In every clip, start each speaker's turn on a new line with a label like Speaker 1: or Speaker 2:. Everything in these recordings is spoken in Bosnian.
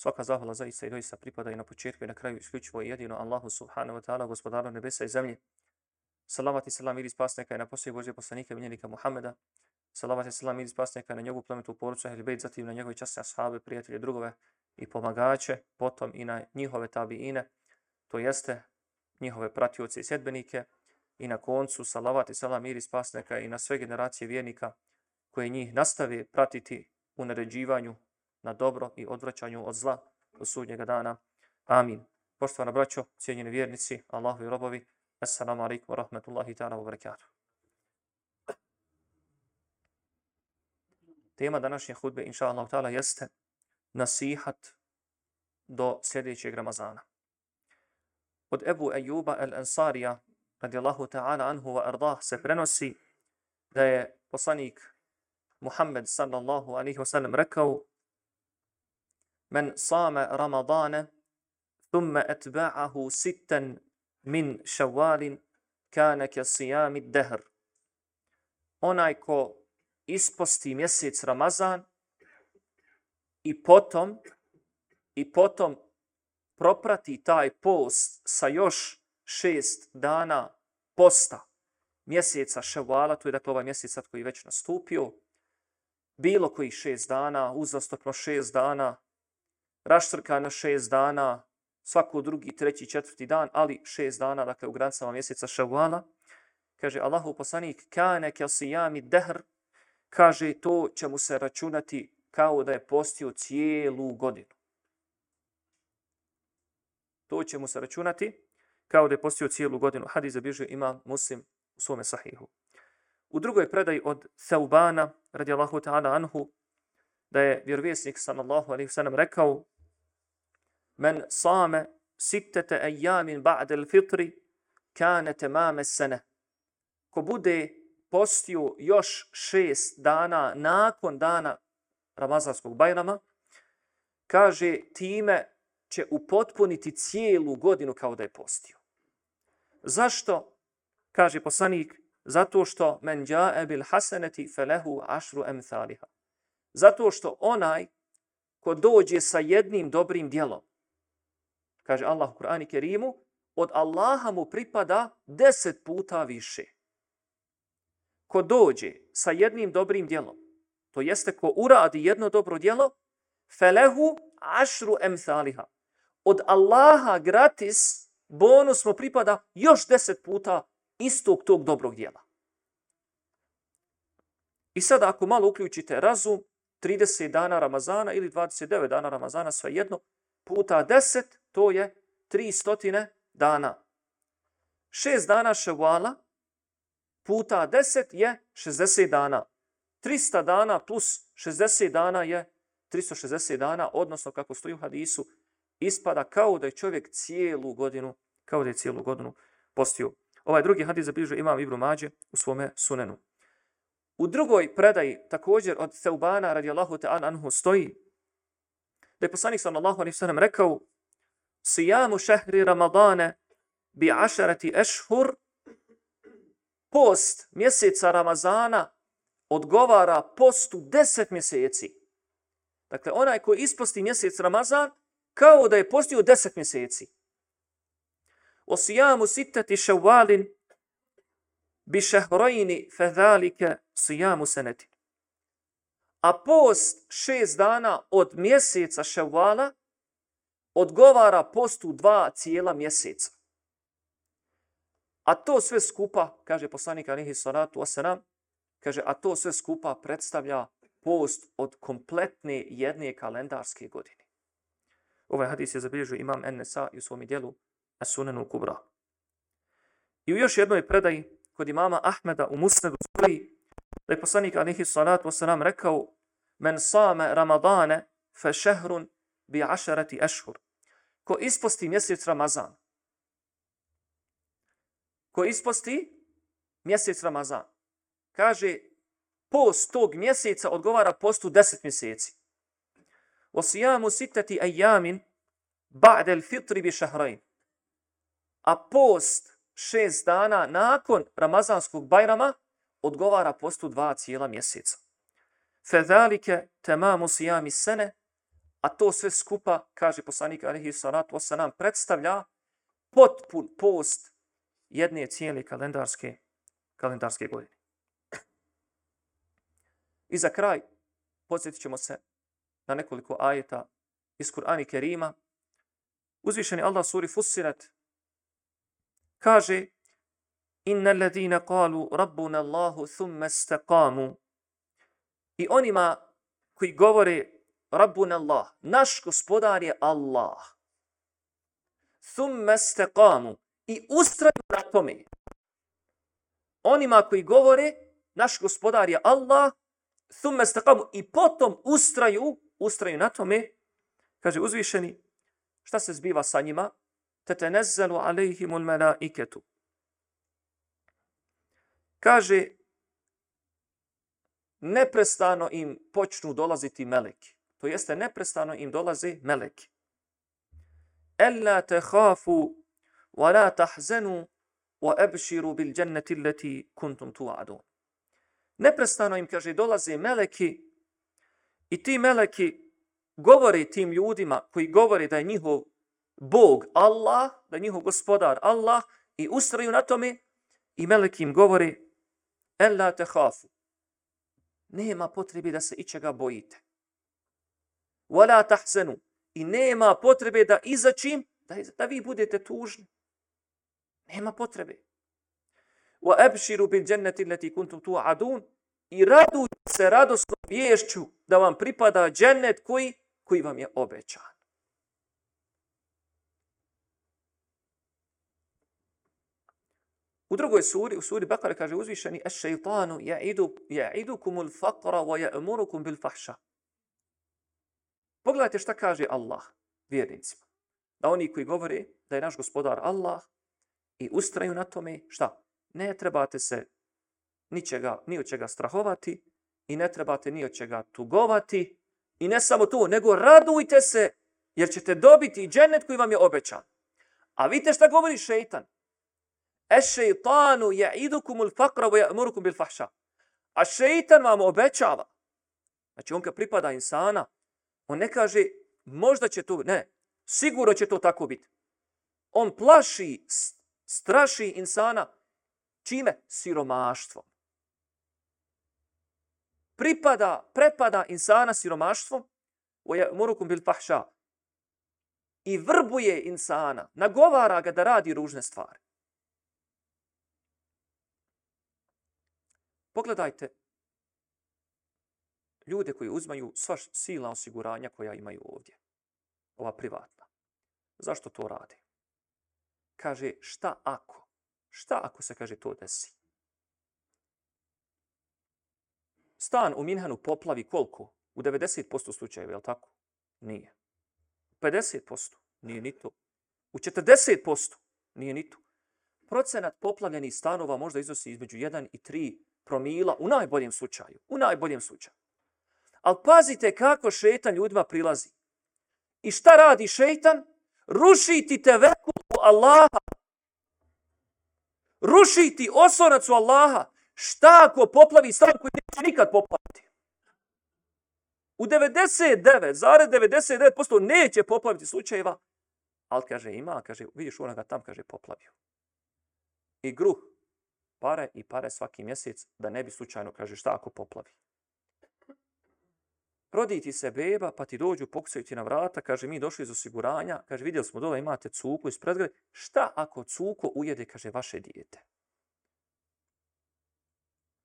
Speaker 1: Svaka zahvala zaista i doista pripada i na početku i na kraju isključivo i jedino Allahu subhanahu wa ta'ala, gospodaru nebesa i zemlje. Salavat i salam ili spasneka je na poslije Božje poslanika miljenika Muhammeda. Salavat i salam ili spasneka na njegovu plemetu poruča ili bejt, zatim na njegove časne ashabe, prijatelje, drugove i pomagače, potom i na njihove tabiine, to jeste njihove pratioce i sjedbenike i na koncu salavat i salam ili spasneka i na sve generacije vjernika koje njih nastave pratiti u naređivanju na dobro i odvraćanju od zla do sudnjega dana. Amin. Poštovana braćo, cijenjeni vjernici, Allahu i robovi, assalamu alaikum wa rahmatullahi ta'ala wa barakatuh. Tema današnje hudbe, inša Allah ta'ala, jeste nasihat do sljedećeg Ramazana. Od Ebu Ejuba el-Ansarija, radijallahu ta'ala anhu wa ardah, se prenosi da je poslanik Muhammed sallallahu alaihi wa sallam من صام رمضان etba'ahu أتبعه min من شوال ke sijami dehr. onaj ko isposti mjesec Ramazan i potom i potom proprati taj post sa još šest dana posta mjeseca Ševala, to je dakle ovaj mjesec sad koji je već nastupio, bilo koji šest dana, uzastopno šest dana, raštrka na šest dana, svako drugi, treći, četvrti dan, ali šest dana, dakle u granicama mjeseca Ševala, Kaže Allahu poslanik, kane kel si jami dehr, kaže to će mu se računati kao da je postio cijelu godinu. To će mu se računati kao da je postio cijelu godinu. Hadis zabižio ima muslim u svome sahihu. U drugoj predaji od Thaubana, radi Allahu ta'ala anhu, da je vjerovjesnik sallallahu alaihi sallam rekao men same sittete ejamin ba'de il fitri kane temame sene. Ko bude postio još šest dana nakon dana Ramazanskog bajrama, kaže time će upotpuniti cijelu godinu kao da je postio. Zašto? Kaže poslanik, zato što men ja'e bil haseneti felehu ašru emthaliha. Zato što onaj ko dođe sa jednim dobrim dijelom, kaže Allah u Kur'ani Kerimu, od Allaha mu pripada deset puta više. Ko dođe sa jednim dobrim dijelom, to jeste ko uradi jedno dobro dijelo, felehu ašru emthaliha. Od Allaha gratis bonus mu pripada još deset puta istog tog dobrog dijela. I sada ako malo uključite razum, 30 dana Ramazana ili 29 dana Ramazana, sve jedno, puta 10, to je 300 dana. 6 dana ševala puta 10 je 60 dana. 300 dana plus 60 dana je 360 dana, odnosno kako stoji u hadisu, ispada kao da je čovjek cijelu godinu, kao da je cijelu godinu postio. Ovaj drugi hadis zabilježio imam Ibru Mađe u svome sunenu. U drugoj predaji, također od Seubana radijallahu ta'ala anhu stoji, da je poslanik sallallahu alaihi sallam rekao Sijamu šehri Ramadane bi ašarati ešhur post mjeseca Ramazana odgovara postu deset mjeseci. Dakle, onaj koji isposti mjesec Ramazan kao da je postio deset mjeseci. O sijamu sitati ševalin bi šehrojini fedhalike sijamu seneti. A post šest dana od mjeseca ševala odgovara postu dva cijela mjeseca. A to sve skupa, kaže poslanik alihi salatu wasalam, kaže, a to sve skupa predstavlja post od kompletne jedne kalendarske godine. Ovaj hadis je zabilježio imam Ennesa i u svom dijelu Asunenu Kubra. I u još jednoj predaji kod imama Ahmeda u Musnedu stoji da je poslanik alihi salatu wasalam rekao men same Ramadane fe šehrun bi ašarati ešhur. Ko isposti mjesec Ramazan. Ko isposti mjesec Ramazan. Kaže, post tog mjeseca odgovara postu deset mjeseci. Osijamu sitati ajamin ba'del fitri bi šahrajn. A post šest dana nakon Ramazanskog bajrama odgovara postu dva cijela mjeseca. Fedalike temamu sijami sene, A to sve skupa, kaže poslanik Alihi Salatu Wasalam, predstavlja potpun post jedne cijele kalendarske, kalendarske godine. I za kraj, podsjetit ćemo se na nekoliko ajeta iz Kur'ani Kerima. Uzvišeni Allah suri Fussirat kaže Inna ladina qalu rabbuna Allahu thumma istaqamu I onima koji govore rabbuna Allah, naš gospodar je Allah. Thumma istaqamu i ustraju na tome. Onima koji govore naš gospodar je Allah, thumma istaqamu i potom ustraju, ustraju na tome, kaže uzvišeni, šta se zbiva sa njima? Tetenezzalu alejhimul melaiketu. Kaže, neprestano im počnu dolaziti meleki. To jeste, neprestano im dolaze meleki. Ella tehafu, wa la tahzenu, wa ebširu bil dženneti leti kuntum tu'adu. Neprestano im, kaže, dolaze meleki i ti meleki govore tim ljudima koji govore da je njihov Bog Allah, da je njihov gospodar Allah i ustraju na tome i meleki im govore Ella te hafu. Nema potrebe da se ičega bojite. Wala tahzenu. I nema potrebe da izačim, da, da vi budete tužni. Nema potrebe. Wa abshiru bil jannati allati kuntum tu'adun. I radujte se radosnom vješću da vam pripada džennet koji, koji vam je obećan. U drugoj suri, u suri Bekare kaže uzvišeni Es šeitanu ja'idu, ja'idukumul faqra wa ja'murukum bil fahša. Pogledajte šta kaže Allah vjernicima. Da oni koji govore da je naš gospodar Allah i ustraju na tome, šta? Ne trebate se ničega, ni od čega strahovati i ne trebate ni od čega tugovati i ne samo to, nego radujte se jer ćete dobiti džennet koji vam je obećan. A vidite šta govori šeitan? Eš-šeitanu ja'idukumul faqra wa ja'murukum bil fahša. A šeitan vam obećava. Znači on kad pripada insana, on ne kaže možda će to, ne, sigurno će to tako biti. On plaši, straši insana čime? Siromaštvom. Pripada, prepada insana siromaštvom wa ja'murukum bil fahša. I vrbuje insana, nagovara ga da radi ružne stvari. Pogledajte ljude koji uzmaju sva sila osiguranja koja imaju ovdje. Ova privatna. Zašto to rade? Kaže, šta ako? Šta ako se kaže to desi? Stan u Minhanu poplavi koliko? U 90% slučajeva, je li tako? Nije. 50%? Nije ni to. U 40%? Nije ni to. Procenat poplavljenih stanova možda iznosi između 1 i 3 promila u najboljem slučaju. U najboljem slučaju. Ali pazite kako šetan ljudima prilazi. I šta radi šetan? Rušiti te veku Allaha. Rušiti oslonac u Allaha. Šta ako poplavi stan koji neće nikad poplaviti? U 99,99% neće poplaviti slučajeva. Ali kaže ima, kaže, vidiš onoga tam, kaže poplavio. I gruh pare i pare svaki mjesec da ne bi slučajno, kaže, šta ako poplavi. Rodi ti se beba, pa ti dođu, pokusaju ti na vrata, kaže, mi došli iz osiguranja, kaže, vidjeli smo dole, imate cuku iz predgrade, šta ako cuko ujede, kaže, vaše dijete?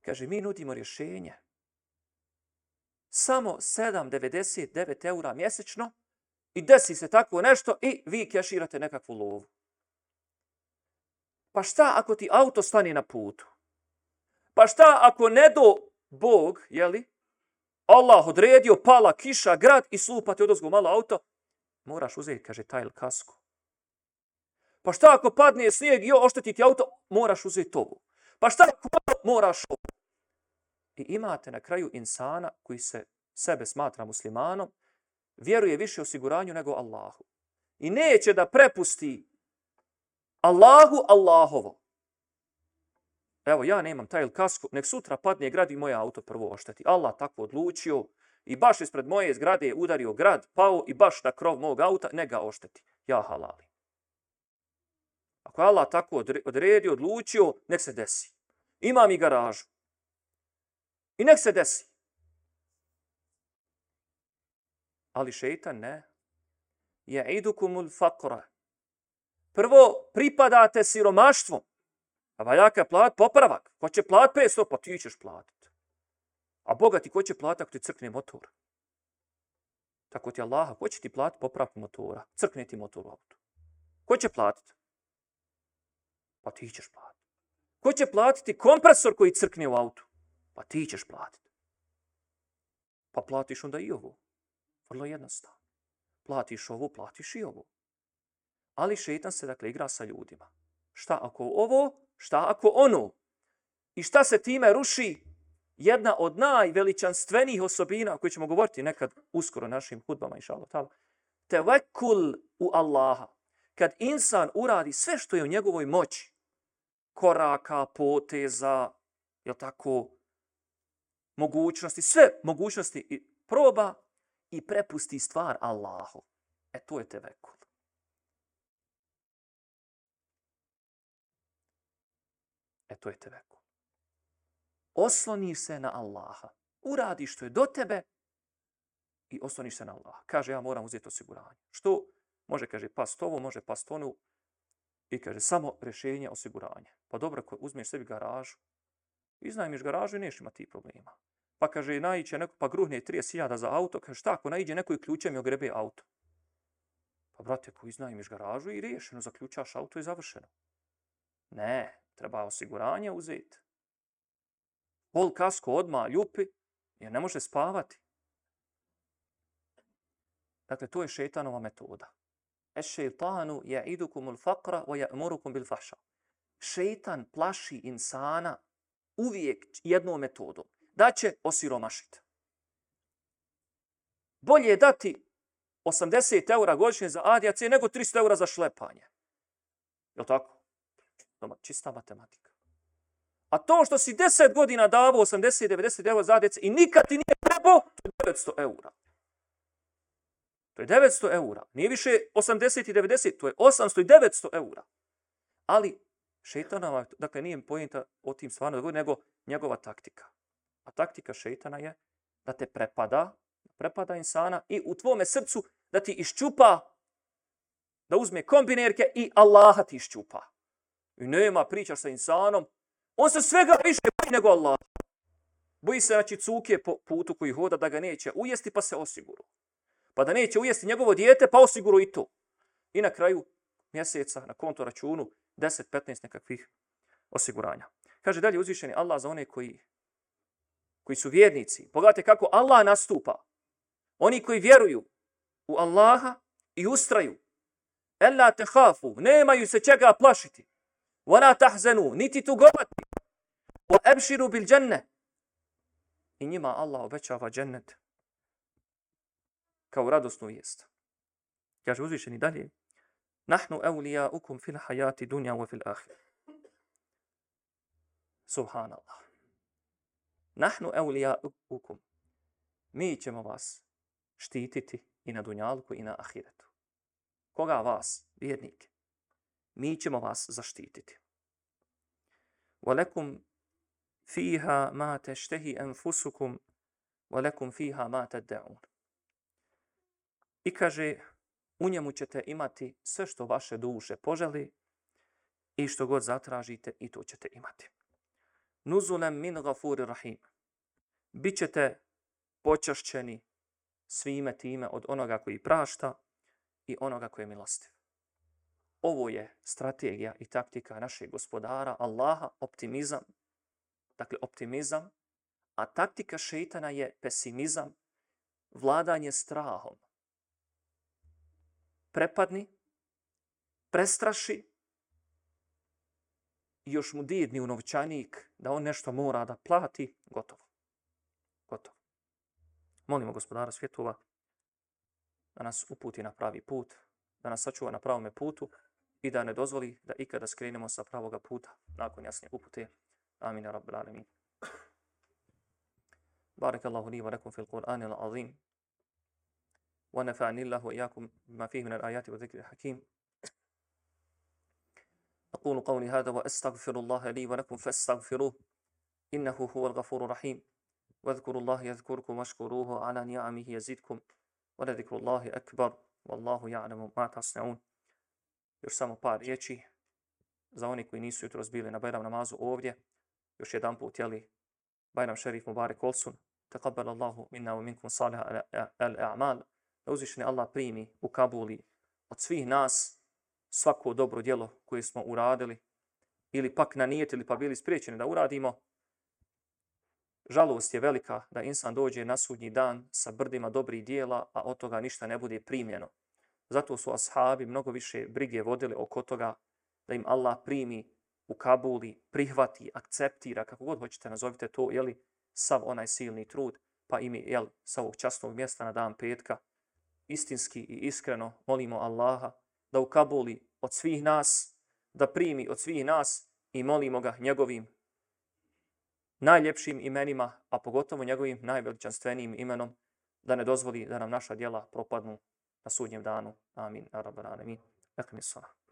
Speaker 1: Kaže, mi nudimo rješenje. Samo 7,99 eura mjesečno i desi se tako nešto i vi keširate nekakvu lovu. Pa šta ako ti auto stane na putu? Pa šta ako ne do Bog, jeli, Allah odredio, pala kiša, grad i slupa ti odozgo malo auto, moraš uzeti, kaže, taj kasku. Pa šta ako padne snijeg i ošteti ti auto, moraš uzeti tovu. Pa šta ako moraš ovo? I imate na kraju insana koji se sebe smatra muslimanom, vjeruje više osiguranju nego Allahu. I neće da prepusti Allahu Allahovo. Evo, ja nemam taj kasku, nek sutra padne grad i moje auto prvo ošteti. Allah tako odlučio, i baš ispred moje zgrade je udario grad, pao i baš na krov mog auta, ne ga ošteti. Ja halali. Ako je Allah tako odredio, odlučio, nek se desi. Imam i garažu. I nek se desi. Ali šeitan ne. Je idukumul fakra. Prvo, pripadate siromaštvu. Pa A valjaka je plat popravak. Ko će plat 500, pa ti ćeš platit. A bogati, ko će plat ako ti crkne motor? Tako ti Allaha, ko će ti plat popravak motora? Crkne ti motor u auto. Ko će platit? Pa ti ćeš platiti. Ko će platiti kompresor koji crkne u autu? Pa ti ćeš platiti. Pa platiš onda i ovo. Vrlo jednostavno. Platiš ovo, platiš i ovo. Ali šetan se dakle igra sa ljudima. Šta ako ovo, šta ako ono? I šta se time ruši? Jedna od najveličanstvenijih osobina o kojoj ćemo govoriti nekad uskoro našim hudbama i šalo. Tevekul u Allaha. Kad insan uradi sve što je u njegovoj moći, koraka, poteza, je tako, mogućnosti, sve mogućnosti i proba i prepusti stvar Allahu. E to je tevekul. E to je tevekul. Osloni se na Allaha. Uradi što je do tebe i osloniš se na Allaha. Kaže, ja moram uzeti osiguranje. Što? Može, kaže, past ovo, može past onu. I kaže, samo rješenje osiguranja. Pa dobro, ako uzmeš sebi garažu, iznajmiš garažu i neš ima ti problema. Pa kaže, naiće neko, pa gruhne 30.000 za auto. Kaže, šta ako naiđe neko i ključem i ogrebe auto? Pa brate, ako iznajmiš garažu i riješeno, zaključaš auto i završeno. Ne, treba osiguranje uzeti. Pol kasko odma ljupi, jer ne može spavati. Dakle, to je šetanova metoda. Es šeitanu je idukumul fakra wa je bil faša. Šeitan plaši insana uvijek jednom metodom. Da će osiromašiti. Bolje je dati 80 eura godišnje za ADAC nego 300 eura za šlepanje. Je tako? Doma, čista matematika. A to što si 10 godina davo 80-90 eura za djece i nikad ti nije trebao, to je 900 eura. To je 900 eura. Nije više 80 i 90, to je 800 i 900 eura. Ali šeitanova, dakle nije pojenta o tim stvarno dogoditi, nego njegova taktika. A taktika šeitana je da te prepada, prepada insana i u tvome srcu da ti iščupa, da uzme kombinerke i Allaha ti iščupa. I nema priča sa insanom, on se svega više boji nego Allah. Boji se znači cuke po putu koji hoda da ga neće ujesti pa se osiguru pa da neće ujesti njegovo dijete, pa osiguru i to. I na kraju mjeseca na konto računu 10-15 nekakvih osiguranja. Kaže dalje uzvišeni Allah za one koji, koji su vjernici. Pogledajte kako Allah nastupa. Oni koji vjeruju u Allaha i ustraju. Ella te hafu, nemaju se čega plašiti. Vala tahzenu, niti tugovati. Wa ebširu bil dženne. I njima Allah obećava džennet kao radosnu vijest. Kaže uzvišeni dalje, Nahnu evlija ukum fil hajati dunja u fil ahir. Subhanallah. Nahnu evlija ukum. Mi ćemo vas štititi i na dunjalku i na ahiretu. Koga vas, vjernike? Mi ćemo vas zaštititi. وَلَكُمْ فِيهَا مَا تَشْتَهِ أَنْفُسُكُمْ وَلَكُمْ فِيهَا مَا تَدَّعُونَ I kaže, u njemu ćete imati sve što vaše duše poželi i što god zatražite i to ćete imati. Nuzulem min gafuri rahim. Bićete počašćeni svime time od onoga koji prašta i onoga koji je milostiv. Ovo je strategija i taktika našeg gospodara, Allaha, optimizam. Dakle, optimizam. A taktika šeitana je pesimizam, vladanje strahom prepadni, prestraši i još mu didni u novčanik da on nešto mora da plati, gotovo. Gotovo. Molimo gospodara svjetova da nas uputi na pravi put, da nas sačuva na pravome putu i da ne dozvoli da ikada skrenemo sa pravoga puta nakon jasne upute. Amin. Rabbil alamin. بارك الله لي ولكم في القرآن العظيم ونفعني الله وإياكم بما فيه من الآيات والذكر الحكيم أقول قولي هذا وأستغفر الله لي ولكم فاستغفروه إنه هو الغفور الرحيم واذكروا الله يذكركم واشكروه على نعمه يزيدكم ولذكر الله أكبر والله يعلم ما تصنعون Još samo par riječi za oni koji nisu jutro zbili na Bajram namazu ovdje. Još jedan put, jeli, Bajram šerif Mubarek Olsun, taqabbal Allahu minna wa minkum salih al-a'mal, da uzvišeni Allah primi u Kabuli od svih nas svako dobro djelo koje smo uradili ili pak nanijetili pa bili spriječeni da uradimo. Žalost je velika da insan dođe na sudnji dan sa brdima dobrih dijela, a od toga ništa ne bude primljeno. Zato su ashabi mnogo više brige vodili oko toga da im Allah primi u Kabuli, prihvati, akceptira, kako god hoćete nazovite to, jeli, sav onaj silni trud, pa imi, jel, sa ovog časnog mjesta na dan petka, istinski i iskreno molimo Allaha da u Kabuli od svih nas, da primi od svih nas i molimo ga njegovim najljepšim imenima, a pogotovo njegovim najveličanstvenijim imenom, da ne dozvoli da nam naša djela propadnu na sudnjem danu. Amin. Arab, amin. Ekmi salam.